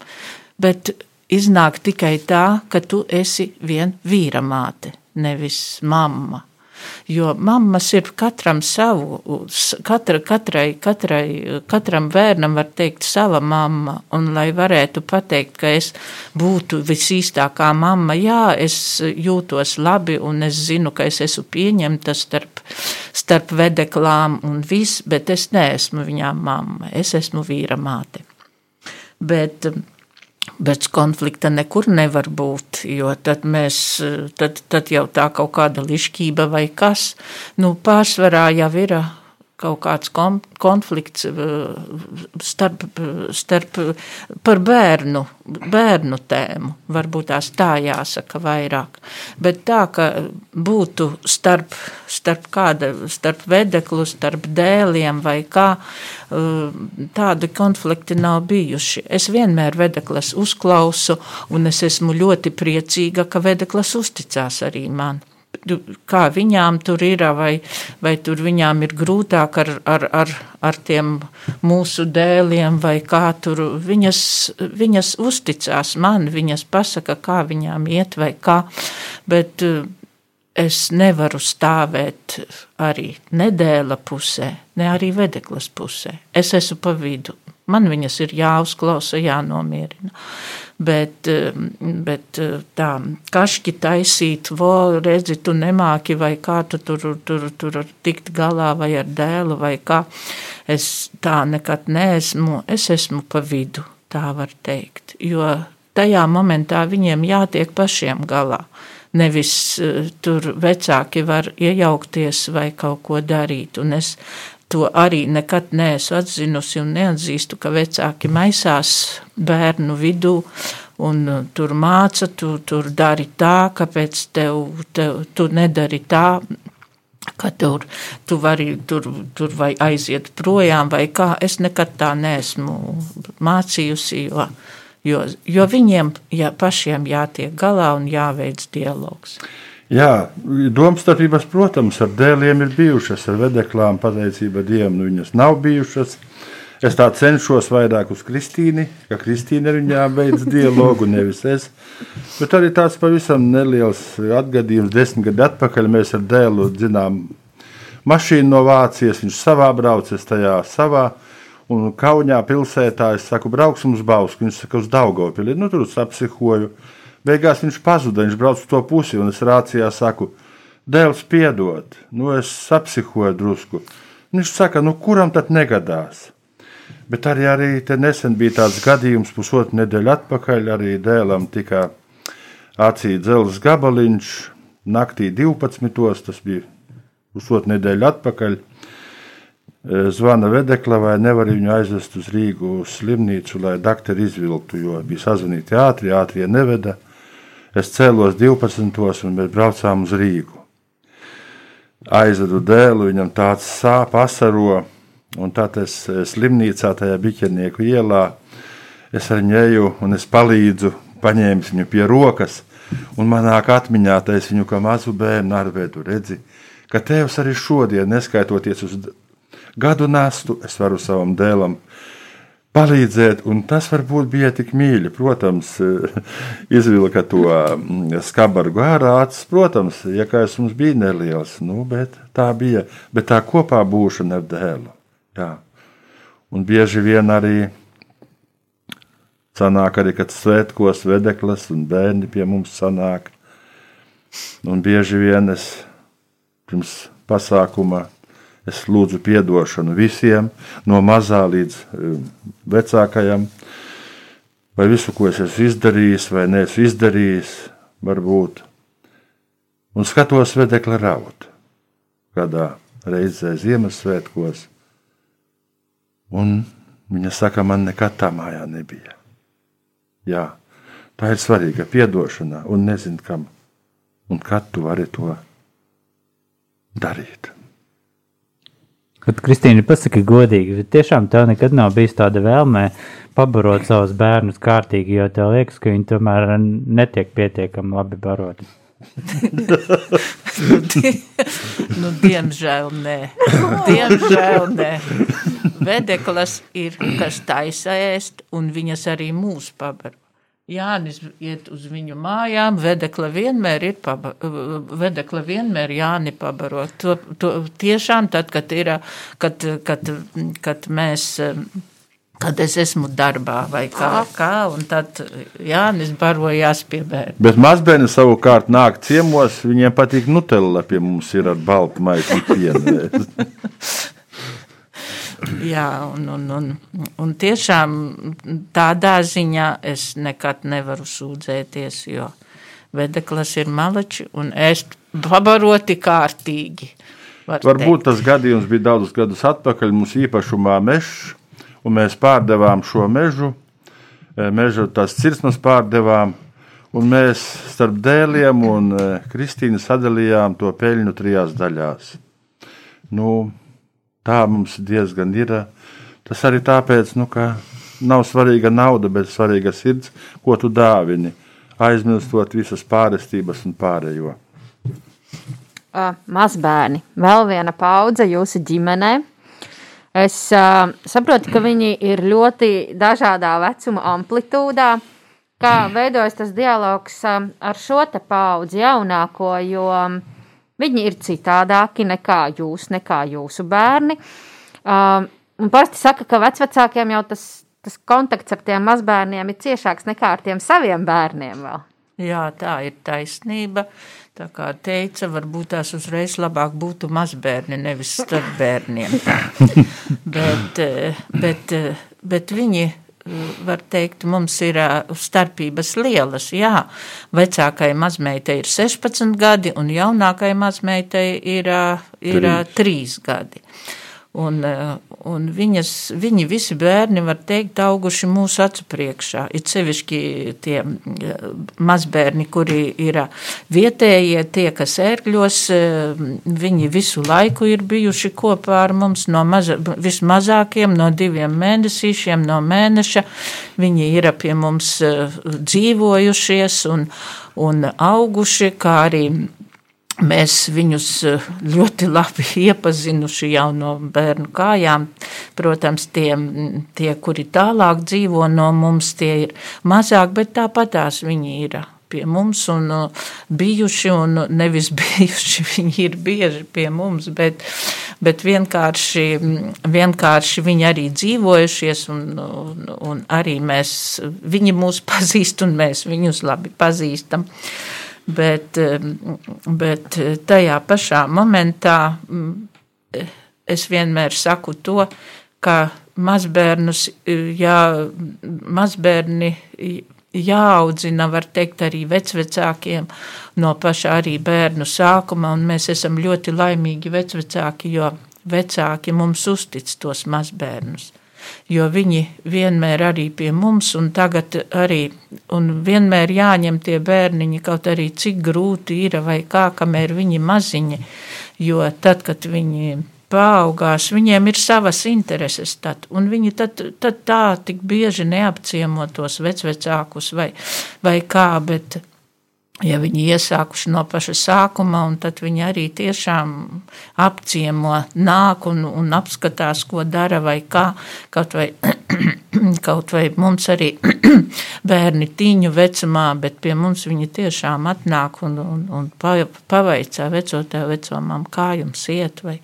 Bet iznāk tikai tā, ka tu esi vien vīra māte, nevis mamma. Jo mammas ir katram savu, katra, katrai, katrai, katram bērnam var teikt sava mamma, un lai varētu pateikt, ka es būtu visīstākā mamma, jā, es jūtos labi, un es zinu, ka es esmu pieņemta starp, starp vedeklām un viss, bet es neesmu viņām mamma, es esmu vīra māte. Bet, Bez konflikta nekur nevar būt, jo tad, mēs, tad, tad jau tā kaut kāda lišķība vai kas, nu, pārsvarā jau ir kaut kāds konflikts starp, starp par bērnu, bērnu tēmu. Varbūt tās tā jāsaka vairāk. Bet tā, ka būtu starp, starp kāda, starp vedeklu, starp dēliem vai kā, tādi konflikti nav bijuši. Es vienmēr vedeklas uzklausu un es esmu ļoti priecīga, ka vedeklas uzticās arī man kā viņām tur ir, vai, vai tur viņām ir grūtāk ar, ar, ar, ar tiem mūsu dēliem, vai kā tur viņas, viņas uzticās man, viņas pasaka, kā viņām iet vai kā, bet eh, es nevaru stāvēt arī nedēļa pusē, ne arī vedeklas pusē. Es esmu pa vidu. Man viņas ir jāuzklausa, jānomierina. Bet, bet tā, kašķi taisīt, vo, redzi, tu nemāki, vai kā tu tur, tur, tur tikt galā, vai ar dēlu, vai kā. Es tā nekad neesmu, es esmu pa vidu, tā var teikt. Jo tajā momentā viņiem jātiek pašiem galā. Nevis uh, tur vecāki var iejaukties vai kaut ko darīt. Un es to arī nekad neesmu atzinusi un neatzīstu, ka vecāki maisās bērnu vidū un uh, tur māca, tu tur dari tā, kāpēc tev, tev tu nedari tā, ka tur, tu vari tur, tur vai aiziet projām vai kā. Es nekad tā neesmu mācījusi, jo, jo, jo viņiem jā, pašiem jātiek galā un jāveic dialogs. Jā, domstarpības, protams, ar dēliem ir bijušas, ar vedeklām pateicība Dievam, nu viņas nav bijušas. Es tā cenšos vairāk uz Kristīnu, ka Kristīna ar viņām veids dialogu, nevis es. Bet arī tāds pavisam neliels atgadījums. Desmit gadu atpakaļ mēs ar dēlu dzinām mašīnu no Vācijas, viņš savā braucis tajā savā. Un Kaunijā pilsētā es saku, brauksim uz Bausku, viņš saka, uz Daugopili. Nu, tur apsihoju. Beigās viņš pazuda, viņš brauc uz to pusi, un es rācijā saku, dēls, piedod, nu es apsihoju drusku. Viņš saka, nu kuram tad negadās? Bet arī, arī nesen bija tāds gadījums, pusotru nedēļu atpakaļ. Arī dēlam tika acī dzelzs gabaliņš, naktī 12. Tas bija pusotru nedēļu atpakaļ. Zvana vedekla, vai nevar viņu aizvest uz Rīgu uz slimnīcu, lai doktori izvilktu, jo bija sazvanīti ātri, ātrie neveda. Es cēlos 12. un mēs braucām uz Rīgu. Aizvedu dēlu, viņam tāds sāp, asaro, un tad es slimnīcā tajā biķernieku ielā, es ar viņu eju un es palīdzu, paņēmu viņu pie rokas, un manāk atmiņā es viņu kā mazu bērnu arvēdu redzi, ka tevs arī šodien, neskaitoties uz gadu nastu, es varu savam dēlam palīdzēt, un tas varbūt bija tik mīļi. Protams, izvilka to mm, skabargu ārā, acis, protams, iekais mums bija neliels, nu, bet tā bija, bet tā kopā būšana ar dēlu. Jā. Un bieži vien arī sanāk arī, kad svētkos vedeklis un bērni pie mums sanāk. Un bieži vien es pirms pasākuma es lūdzu atdošanu visiem, no mazā līdz um, vecākajam, vai visu, ko es esmu izdarījis, vai neesmu izdarījis, varbūt. Un skatos vedekli raut kādā reizē Ziemassvētkos. Un viņa saka, man nekad tā mājā nebija. Jā, tā ir svarīga atdošana, un nezinu, kam un kad tu vari to darīt. Bet, Kristīna, pasaki godīgi, bet tiešām tev nekad nav bijis tāda vēlme pabarot savus bērnus kārtīgi, jo tev liekas, ka viņi tomēr netiek pietiekami labi baroti. nu, die, nu, diemžēl nē. Diemžēl nē. Vedeklas ir, kas taisa ēst, un viņas arī mūs pabaro. Jānis iet uz viņu mājām, vedekla vienmēr ir paba, vedekla vienmēr Jāni pabaro. To, to tiešām tad, kad ir, kad, kad, kad mēs, kad es esmu darbā vai kā, kā un tad Jānis barojās pie bērna. Bet mazbērni savukārt nāk ciemos, viņiem patīk nutella pie mums ir ar baltu maisu pienu. Jā, un, un, un, un tiešām tādā ziņā es nekad nevaru sūdzēties, jo vedeklis ir malači un ēst pabaroti kārtīgi. Varbūt teikt. tas gadījums bija daudzus gadus atpakaļ. Mums īpašumā mežs, un mēs pārdevām šo mežu, e, meža tās cirsmas pārdevām, un mēs starp dēliem un e, Kristīnu sadalījām to peļņu trijās daļās. Nu, tā mums diezgan ir. Tas arī tāpēc, nu, ka nav svarīga nauda, bet svarīga sirds, ko tu dāvini, aizmirstot visas pārestības un pārējo. Uh, mazbērni, vēl viena paudze jūsu ģimenē. Es uh, saprotu, ka viņi ir ļoti dažādā vecuma amplitūdā. Kā veidojas tas dialogs uh, ar šo paudzi jaunāko, jo uh, Viņi ir citādāki nekā jūs, nekā jūsu bērni. Um, un parasti saka, ka vecākiem jau tas, tas kontakts ar tiem mazbērniem ir ciešāks nekā ar tiem saviem bērniem. Vēl. Jā, tā ir taisnība. Tā kā teica, varbūt tās uzreiz labāk būtu mazbērni, nevis starp bērniem. bet, eh, bet, eh, bet viņi var teikt, mums ir starpības lielas. Jā, vecākai mazmeitai ir 16 gadi, un jaunākai mazmeitai ir, ir 3 gadi. Un, eh, un viņas, viņi visi bērni, var teikt, auguši mūsu acu priekšā. Ir sevišķi tie eh, mazbērni, kuri ir vietējie, tie, kas ērgļos, eh, viņi visu laiku ir bijuši kopā ar mums, no maza, vismazākiem, no diviem mēnesīšiem, no mēneša. Viņi ir pie mums dzīvojušies un, un auguši, kā arī Mēs viņus eh, ļoti labi iepazinuši jau no bērnu kājām. Protams, tie, tie, kuri tālāk dzīvo no mums, tie ir mazāk, bet tāpatās viņi ir pie mums un eh, bijuši, un nevis bijuši, viņi ir bieži pie mums, bet, bet vienkārši, vienkārši viņi arī dzīvojušies, un, un, un arī mēs, viņi mūs pazīst, un mēs viņus labi pazīstam. Uh, bet, bet tajā pašā momentā es vienmēr saku to, ka mazbērnus, jā, mazbērni jāaudzina, var teikt, arī vecvecākiem. No paša arī bērnu sākuma, un mēs esam ļoti laimīgi vecvecāki, jo vecāki mums uztic tos mazbērnus jo viņi vienmēr arī pie mums un tagad arī, un vienmēr jāņem tie bērniņi, kaut arī cik grūti ir vai kā, kamēr viņi maziņi, jo tad, kad viņi paaugās, viņiem ir savas intereses, tad, un viņi tad, tad tā tik bieži neapciemo tos vecvecākus vai, vai kā, bet ja viņi iesākuši no paša sākuma, tad viņi arī tiešām apciemo, nāk un, un apskatās, ko dara vai kā, kaut vai kaut vai mums arī bērni tīņu vecumā, bet pie mums viņi tiešām atnāk un, un, un pa- pavaicā vecotā vecumam, kā jums iet, vai,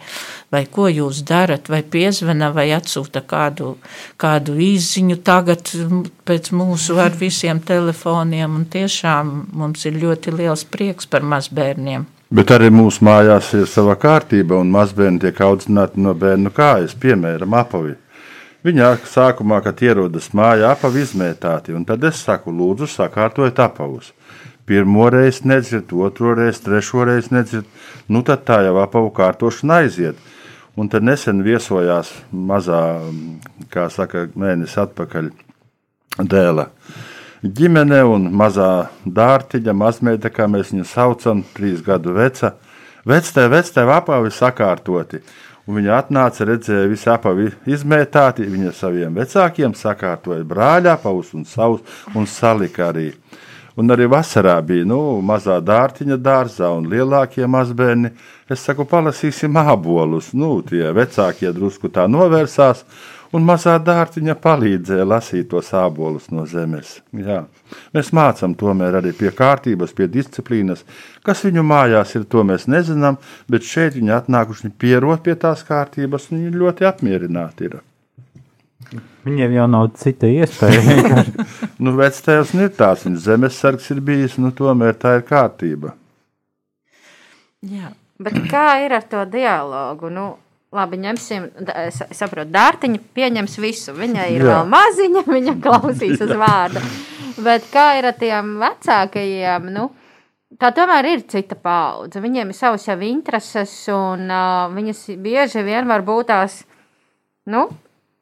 vai ko jūs darat, vai piezvana, vai atsūta kādu, kādu īziņu tagad pēc mūsu ar visiem telefoniem, un tiešām mums ir ļoti liels prieks par mazbērniem. Bet arī mūsu mājās ir sava kārtība, un mazbērni tiek audzināti no bērnu kājas, piemēram, apavi. Viņa sākumā, kad ierodas mājā, apavi izmētāti, un tad es saku, lūdzu, sakārtojiet apavus. Pirmo reizi nedzird, otro reizi, trešo reizi nedzird, nu tad tā jau apavu kārtošana aiziet. Un tad nesen viesojās mazā, kā saka, mēnesis atpakaļ dēla ģimene un mazā dārtiņa, mazmeita, kā mēs viņu saucam, trīs gadu veca. Vectē, vectē, apavi sakārtoti. Un viņa atnāca, redzēja, visi apavi izmētāti, viņa saviem vecākiem sakārtoja brāļa apavus un savus, un salika arī. Un arī vasarā bija nu, mazā dārtiņa dārzā un lielākie mazbērni. Es saku, palasīsim abolus. Nu, tie vecākie drusku tā novērsās, un mazā dārtiņa palīdzēja lasīt tos abolus no zemes. Jā. Mēs mācām tomēr arī pie kārtības, pie disciplīnas. Kas viņu mājās ir, to mēs nezinām, bet šeit viņi atnākuši viņi pierod pie tās kārtības, un viņi ļoti apmierināti ir. Viņiem jau nav cita iespēja. Nu, Vectēvs ir tāds, viņš zemesargs ir bijis, nu tomēr tā ir kārtība. Jā. Bet kā ir ar to dialogu? Nu, labi, ņemsim, es saprotu, Dārtiņa pieņems visu. Viņa ir Jā. vēl maziņa, viņa klausīs uz vārdu. Bet kā ir ar tiem vecākajiem? Nu, tā tomēr ir cita paudze. Viņiem ir savas jau intereses, un uh, viņas bieži vien var būt tās, nu,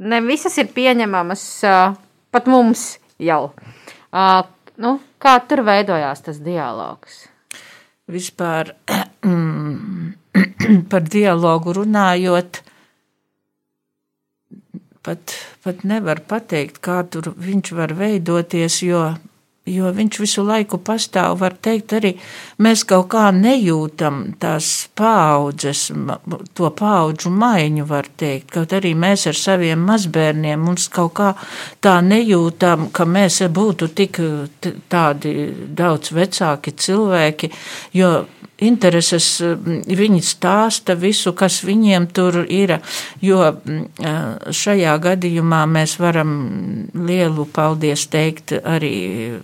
ne visas ir pieņemamas uh, pat mums jau. Uh, nu, kā tur veidojās tas dialogs? vispār par dialogu runājot, pat, pat nevar pateikt, kā tur viņš var veidoties, jo, jo viņš visu laiku pastāv, var teikt, arī mēs kaut kā nejūtam tās paaudzes, ma- to paudžu maiņu, var teikt, kaut arī mēs ar saviem mazbērniem mums kaut kā tā nejūtam, ka mēs būtu tik tādi daudz vecāki cilvēki, jo intereses mm, viņi stāsta visu, kas viņiem tur ir, jo mm, šajā gadījumā mēs varam lielu paldies teikt arī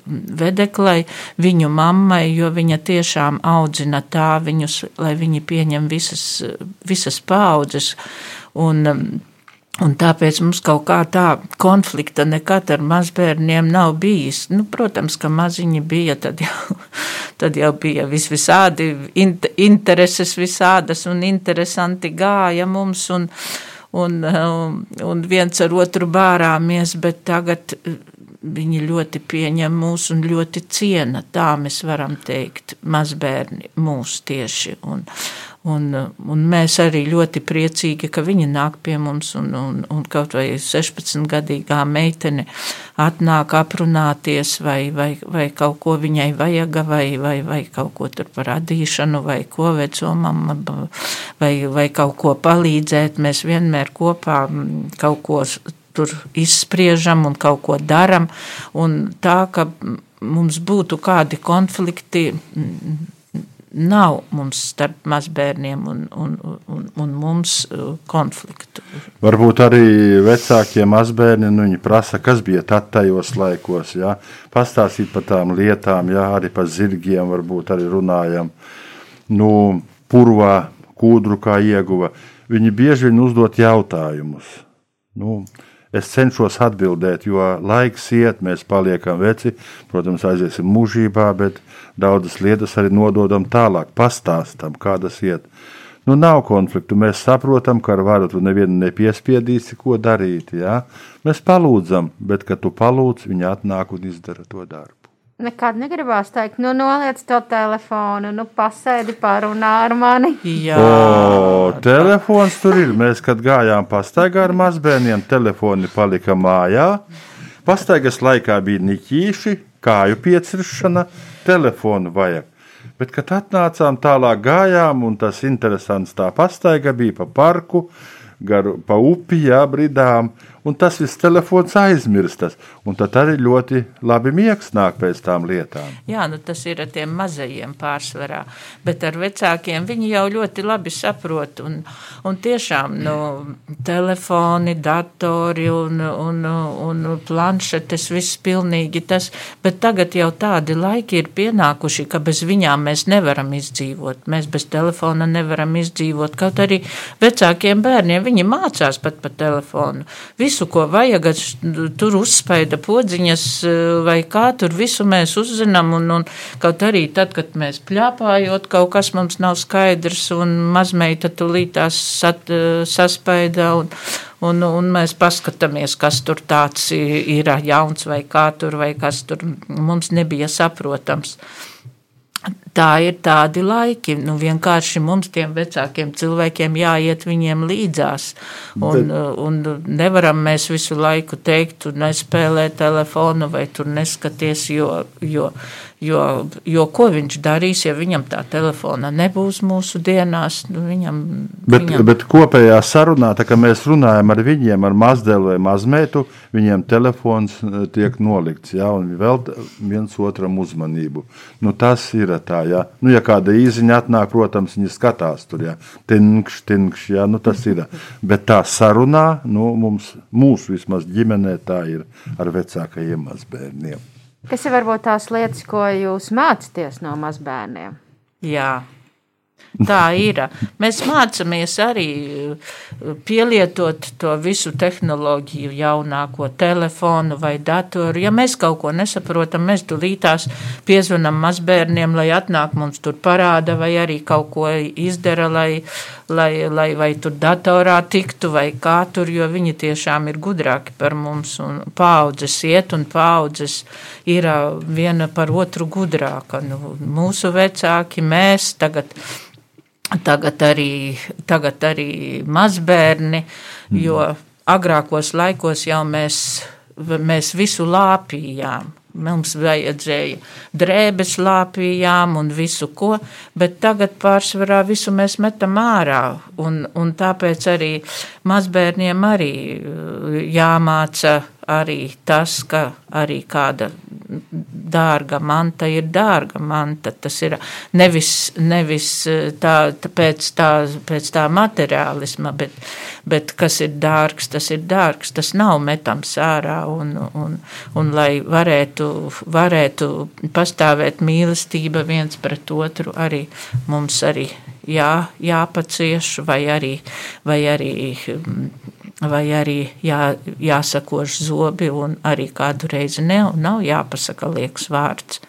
vedeklai, viņu mammai, jo viņa tiešām audzina tā viņus, lai viņi pieņem visas, visas paudzes. Un, mm, Un tāpēc mums kaut kā tā konflikta nekad ar mazbērniem nav bijis. Nu, protams, ka maziņi bija, tad jau, tad jau bija vis visādi int- intereses visādas un interesanti gāja mums un, un, um, un viens ar otru bārāmies, bet tagad uh, viņi ļoti pieņem mūs un ļoti ciena, tā mēs varam teikt, mazbērni mūs tieši. Un, Un, un mēs arī ļoti priecīgi, ka viņi nāk pie mums, un, un, un kaut vai 16-gadīgā meitene atnāk aprunāties, vai, vai, vai kaut ko viņai vajag, vai, vai, vai kaut ko tur par radīšanu, vai ko vecumam, vai, vai kaut ko palīdzēt. Mēs vienmēr kopā mm, kaut ko tur izspriežam un kaut ko daram, un tā, ka mm, mums būtu kādi konflikti. Nav mums starp mazbērniem un, un, un, un mums uh, konfliktu. Varbūt arī vecākie mazbērni nu, prasa, kas bija tad tajos laikos. Ja? Pastāstīt par tām lietām, ja? arī par zirgiem, varbūt arī runājam. Nu, purvā, kūdru kā ieguva. Viņi bieži vien uzdot jautājumus. Nu, es cenšos atbildēt, jo laiks iet, mēs paliekam veci. Protams, aiziesim mūžībā, bet daudzas lietas arī nododam tālāk, pastāstam, kādas iet. Nu, nav konfliktu. Mēs saprotam, ka ar varu tu nevienu nepiespiedīsi, ko darīt. Ja? Mēs palūdzam, bet, kad tu palūdz, viņi atnāk un izdara to darbu. Nekad negribās teikt, nu, noliec to telefonu, nu, pasēdi parunā ar mani. Jā, O, telefons tur ir. Mēs, kad gājām pastaigā ar mazbērniem, telefoni palika mājā. Pastaigas laikā bija niķīši, kāju pieciršana, telefonu vajag. Bet, kad atnācām tālāk, gājām, un tas interesants tā pastaiga bija pa parku, garu, pa upi, jā, bridām, un tas viss telefons aizmirstas. Un tad arī ļoti labi miegs nāk pēc tām lietām. Jā, nu tas ir ar tiem mazajiem pārsvarā, bet ar vecākiem viņi jau ļoti labi saprot. Un, un tiešām nu, telefoni, datori un, un, un planšetes, viss pilnīgi tas. Bet tagad jau tādi laiki ir pienākuši, ka bez viņām mēs nevaram izdzīvot. Mēs bez telefona nevaram izdzīvot. Kaut arī vecākiem bērniem viņi mācās pat pa telefonu. Visu, ko vajag, tur uzspaida podziņas vai kā tur visu mēs uzzinām. Un, un kaut arī tad, kad mēs pļāpājot, kaut kas mums nav skaidrs un mazmeita tulītās sat, saspaida un, un, un mēs paskatāmies, kas tur tāds ir jauns vai kā tur vai kas tur mums nebija saprotams. Tā ir tādi laiki. Nu, vienkārši mums, tiem vecākiem cilvēkiem, jāiet viņiem līdzās. Un, un nevaram mēs visu laiku teikt, tu nespēlē telefonu vai tur neskaties, jo, jo Jo, jo ko viņš darīs, ja viņam tā telefona nebūs mūsu dienās? Nu, viņam, bet, viņam... bet kopējā sarunā, tā kā mēs runājam ar viņiem, ar mazdēlu vai mazmētu, viņiem telefons eh, tiek nolikts, jā, un vēl viens otram uzmanību. Nu, tas ir tā, jā. Nu, ja kāda īziņa atnāk, protams, viņi skatās tur, jā, tinkš, tinkš, jā, nu tas ir. Bet tā sarunā, nu, mums, mūsu vismaz ģimenē tā ir ar vecākajiem mazbērniem. Kas ir varbūt tās lietas, ko jūs mācāties no mazbērniem? Jā. Tā ir. Mēs mācāmies arī pielietot to visu tehnoloģiju, jaunāko telefonu vai datoru. Ja mēs kaut ko nesaprotam, mēs tulītās piezvanām mazbērniem, lai atnāk mums tur parāda vai arī kaut ko izdara, lai, lai, lai vai tur datorā tiktu vai kā tur, jo viņi tiešām ir gudrāki par mums paudzes iet un paudzes ir viena par otru gudrāka. Nu, mūsu vecāki, mēs tagad tagad arī, tagad arī mazbērni, mm. jo agrākos laikos jau mēs, mēs visu lāpījām. Mums vajadzēja drēbes lāpījām un visu ko, bet tagad pārsvarā visu mēs metam ārā. Un, un tāpēc arī mazbērniem arī jāmāca arī tas, ka arī kāda dārga manta ir dārga manta. Tas ir nevis, nevis tā, tā, pēc, tā, pēc tā materiālisma, bet, bet kas ir dārgs, tas ir dārgs. Tas nav metams ārā. Un, un, un lai varētu, varētu pastāvēt mīlestība viens pret otru, arī mums arī jā, jāpacieš vai arī, vai arī vai arī jā, jāsakož zobi, un arī kādu reizi ne, nav jāpasaka liekas vārds,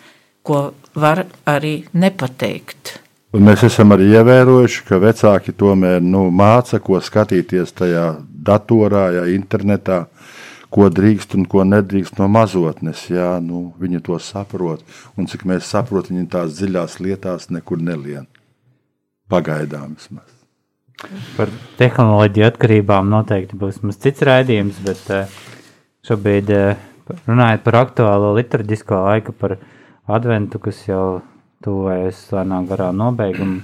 ko var arī nepateikt. Un mēs esam arī ievērojuši, ka vecāki tomēr nu, māca, ko skatīties tajā datorā, ja internetā, ko drīkst un ko nedrīkst no mazotnes. Jā, nu, viņi to saprot, un cik mēs saprotam, viņi tās dziļās lietās nekur nelien. Pagaidām vismaz. Par tehnoloģiju atkarībām noteikti būs mums cits raidījums, bet eh, šobrīd eh, runājot par aktuālo liturģisko laiku, par adventu, kas jau tuvojas lēnām garā nobeigumu.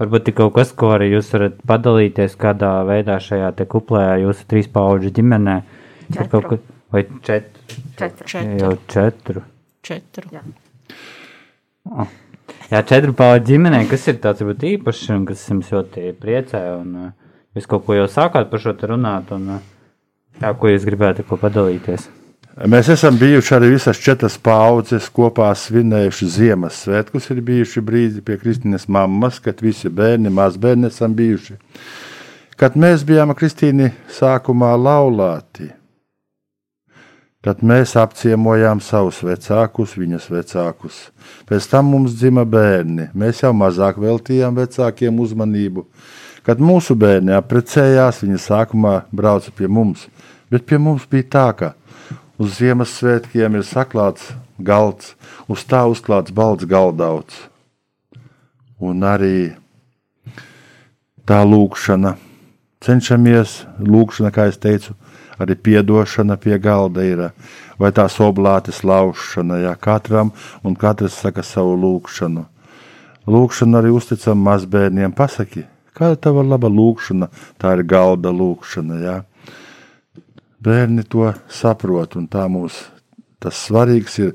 Varbūt ir kaut kas, ko arī jūs varat padalīties, kādā veidā šajā te kuplē jūsu trīs pauģu ģimenē. Četru. Kaut, vai četru? Četru. Četru. Jau četru. Četru. Jā. Oh. Jā, četru pauģu ģimenē, kas ir tāds varbūt īpašs un kas jums ļoti priecē. Un, uh, jūs kaut ko jau sākāt par šo te runāt, un uh, jā, ko jūs gribētu ko padalīties? Mēs esam bijuši arī visas četras paudzes kopā svinējuši Ziemassvētkus. Ir bijuši brīži pie Kristīnas mammas, kad visi bērni, mazbērni esam bijuši. Kad mēs bijām Kristīni sākumā laulāti, Tad mēs apciemojām savus vecākus, viņas vecākus. Pēc tam mums dzima bērni. Mēs jau mazāk veltījām vecākiem uzmanību. Kad mūsu bērni apprecējās, viņi sākumā brauca pie mums. Bet pie mums bija tā, ka uz Ziemassvētkiem ir saklāts galds, uz tā uzklāts balts galdauts. Un arī tā lūkšana. Cenšamies, lūkšana, kā es teicu, arī piedošana pie galda ir, vai tās oblātes laušana, ja katram un katrs saka savu lūkšanu. Lūkšanu arī uzticam mazbērniem. Pasaki, kāda tava laba lūkšana, tā ir galda lūkšana. Ja? bērni to saprot, un tā mums tas svarīgs ir.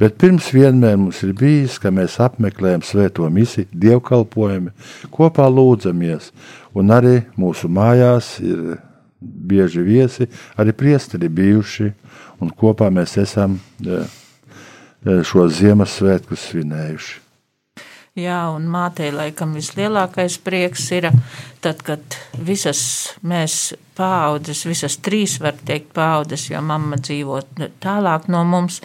Bet pirms vienmēr mums ir bijis, ka mēs apmeklējam svēto misiju, dievkalpojam, kopā lūdzamies, un arī mūsu mājās ir bieži viesi, arī priesteri bijuši, un kopā mēs esam eh, eh, šo Ziemassvētku svinējuši. Jā, un mātei laikam vislielākais prieks ir tad, kad visas mēs paaudzes, visas trīs var teikt paaudzes, jo mamma dzīvo tālāk no mums,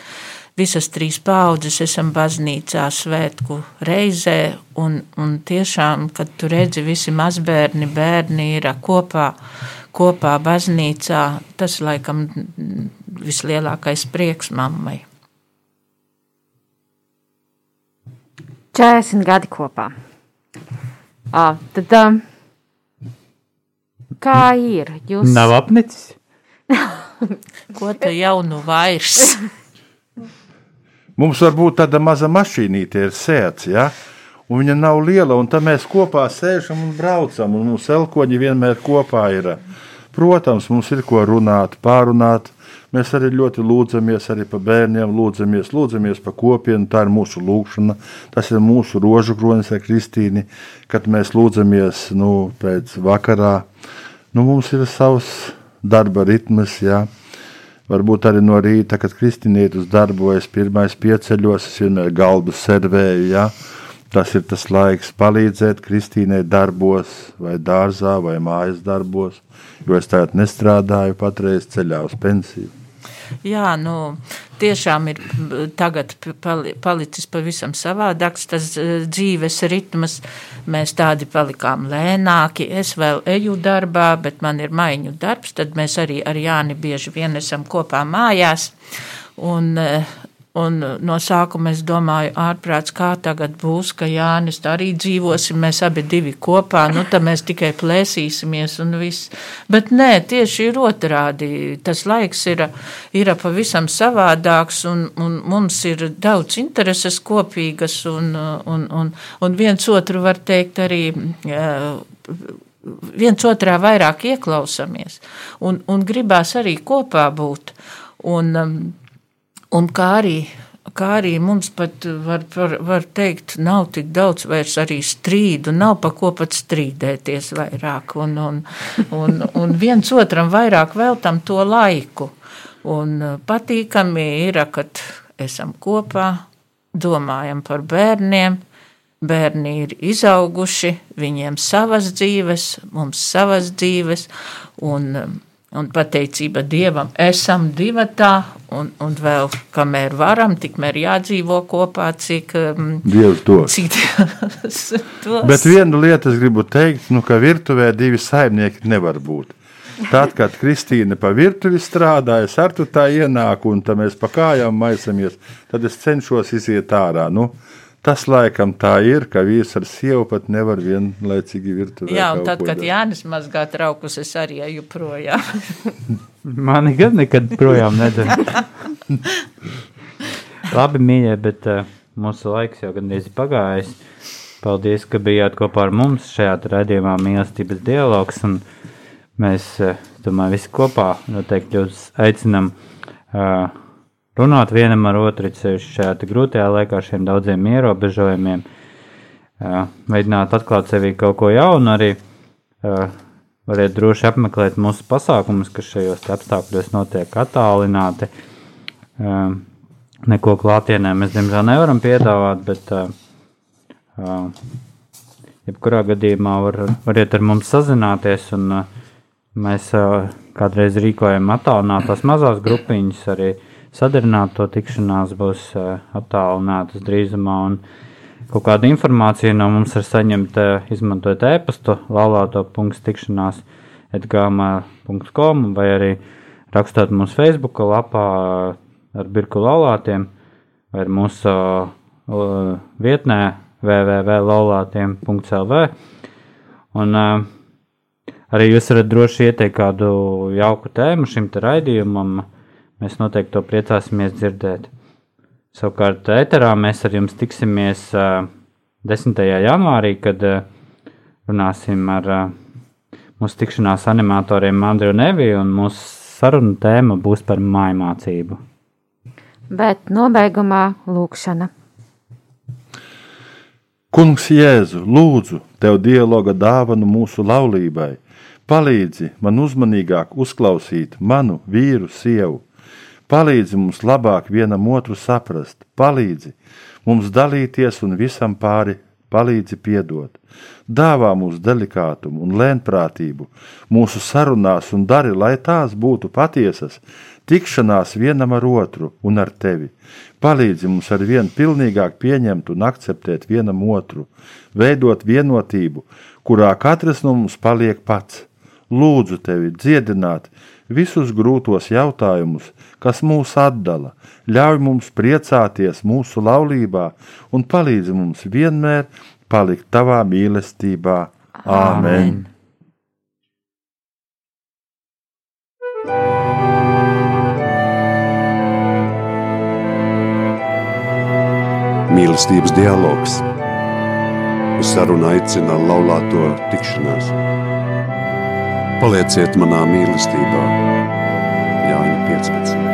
visas trīs paaudzes esam baznīcā svētku reizē, un, un tiešām, kad tu redzi visi mazbērni, bērni ir kopā, kopā baznīcā, tas laikam vislielākais prieks mammai. 40 gadi kopā. À, tad, um, kā ir? Jūs Nav apnicis. Ko tu jaunu vairs? Mums var būt tāda maza mašīnīte, ir sēts, ja? Un viņa nav liela, un tad mēs kopā sēžam un braucam, un mūsu elkoņi vienmēr kopā ir. Protams, mums ir ko runāt, pārunāt. Mēs arī ļoti lūdzamies arī par bērniem, lūdzamies, lūdzamies par kopienu. Tā ir mūsu lūkšana, tas ir mūsu rožu kronis ar Kristīni, kad mēs lūdzamies nu, pēc vakarā. Nu, mums ir savs darba ritms, jā. Varbūt arī no rīta, kad Kristīna iet uz darbu, es pirmais pieceļos, es vienmēr galdu servēju. Ja? Tas ir tas laiks palīdzēt Kristīnai darbos, vai dārzā, vai mājas darbos, jo es tagad nestrādāju, patreiz ceļā uz pensiju. Jā, nu, tiešām ir tagad pali, palicis pavisam savādāks tas eh, dzīves ritms. Mēs tādi palikām lēnāki. Es vēl eju darbā, bet man ir maiņu darbs. Tad mēs arī ar Jāni bieži vien esam kopā mājās. Un, eh, Un no sākuma es domāju, ārprāts, kā tagad būs, ka Jānis arī dzīvosim, mēs abi divi kopā, nu tad mēs tikai plēsīsimies un viss. Bet nē, tieši ir otrādi. Tas laiks ir, ir pavisam savādāks un, un mums ir daudz intereses kopīgas un, un, un, un viens otru var teikt arī. Viens otrā vairāk ieklausāmies un, un gribās arī kopā būt. Un, um, Un kā arī, kā arī mums pat var, var, var teikt, nav tik daudz vairs arī strīdu, nav pa ko pat strīdēties vairāk. Un, un, un, un viens otram vairāk veltam to laiku. Un patīkami ir, kad esam kopā, domājam par bērniem. Bērni ir izauguši, viņiem savas dzīves, mums savas dzīves, un un pateicība Dievam, esam divatā, un, un vēl kamēr varam, tikmēr jādzīvo kopā, cik um, Dievs dos. Cik Dievs dos. Bet vienu lietu es gribu teikt, nu, ka virtuvē divi saimnieki nevar būt. Tad, kad Kristīne pa virtuvi strādāja, es ar to tā ienāku, un tā mēs pa kājām maisamies, tad es cenšos iziet ārā. Nu, Tas laikam tā ir, ka vīrs ar sievu pat nevar vienlaicīgi virtuvē. Jā, un tad, kad. Jānis mazgā traukus, es arī eju projām. Mani gan nekad projām nedara. Labi, mīļie, bet uh, mūsu laiks jau gandrīz ir pagājis. Paldies, ka bijāt kopā ar mums šajā raidījumā mīlestības dialogs. un Mēs, uh, domāju, visi kopā noteikti jūs aicinam uh, runāt vienam ar otru, ceļš šajā grūtajā laikā, ar šiem daudziem ierobežojumiem, uh, mēģināt atklāt sevī kaut ko jaunu, arī uh, variet droši apmeklēt mūsu pasākumus, kas šajos apstākļos notiek attālināti. Uh, neko klātienē mēs, diemžēl, nevaram piedāvāt, bet uh, uh, jebkurā gadījumā var, variet ar mums sazināties, un uh, mēs uh, kādreiz rīkojam attālinātās mazās grupiņas, arī sadarināto tikšanās būs uh, attālinātas drīzumā, kaut kādu informāciju no mums var saņemt, uh, izmantojot e-pastu laulāto.tikšanās etgama.com vai arī rakstot mums Facebook lapā uh, ar birku laulātiem vai mūsu vietnē www.laulātiem.lv un arī jūs varat droši ieteikt kādu jauku tēmu šim te raidījumam, mēs noteikti to priecāsimies dzirdēt. Savukārt ēterā mēs ar jums tiksimies uh, 10. janvārī, kad uh, runāsim ar mūsu tikšanās animatoriem Andriju Neviju un mūsu sarunu tēma būs par mājmācību. Bet nobeigumā lūkšana. Kungs Jēzu, lūdzu, tev dialoga dāvanu mūsu laulībai. Palīdzi man uzmanīgāk uzklausīt manu vīru, sievu. Palīdzi mums labāk vienam otru saprast, palīdzi mums dalīties un visam pāri palīdzi piedot. Dāvā mums delikātumu un lēnprātību mūsu sarunās un dari, lai tās būtu patiesas, tikšanās vienam ar otru un ar tevi. Palīdzi mums ar vien pilnīgāk pieņemt un akceptēt vienam otru, veidot vienotību, kurā katrs no mums paliek pats. Lūdzu tevi dziedināt visus grūtos jautājumus, kas mūs atdala, ļauj mums priecāties mūsu laulībā un palīdzi mums vienmēr palikt tavā mīlestībā. Āmen! Mīlestības dialogs. Uz sarunu aicina laulāto tikšanās. Palieciet manā mīlestībā, Jāņa 15.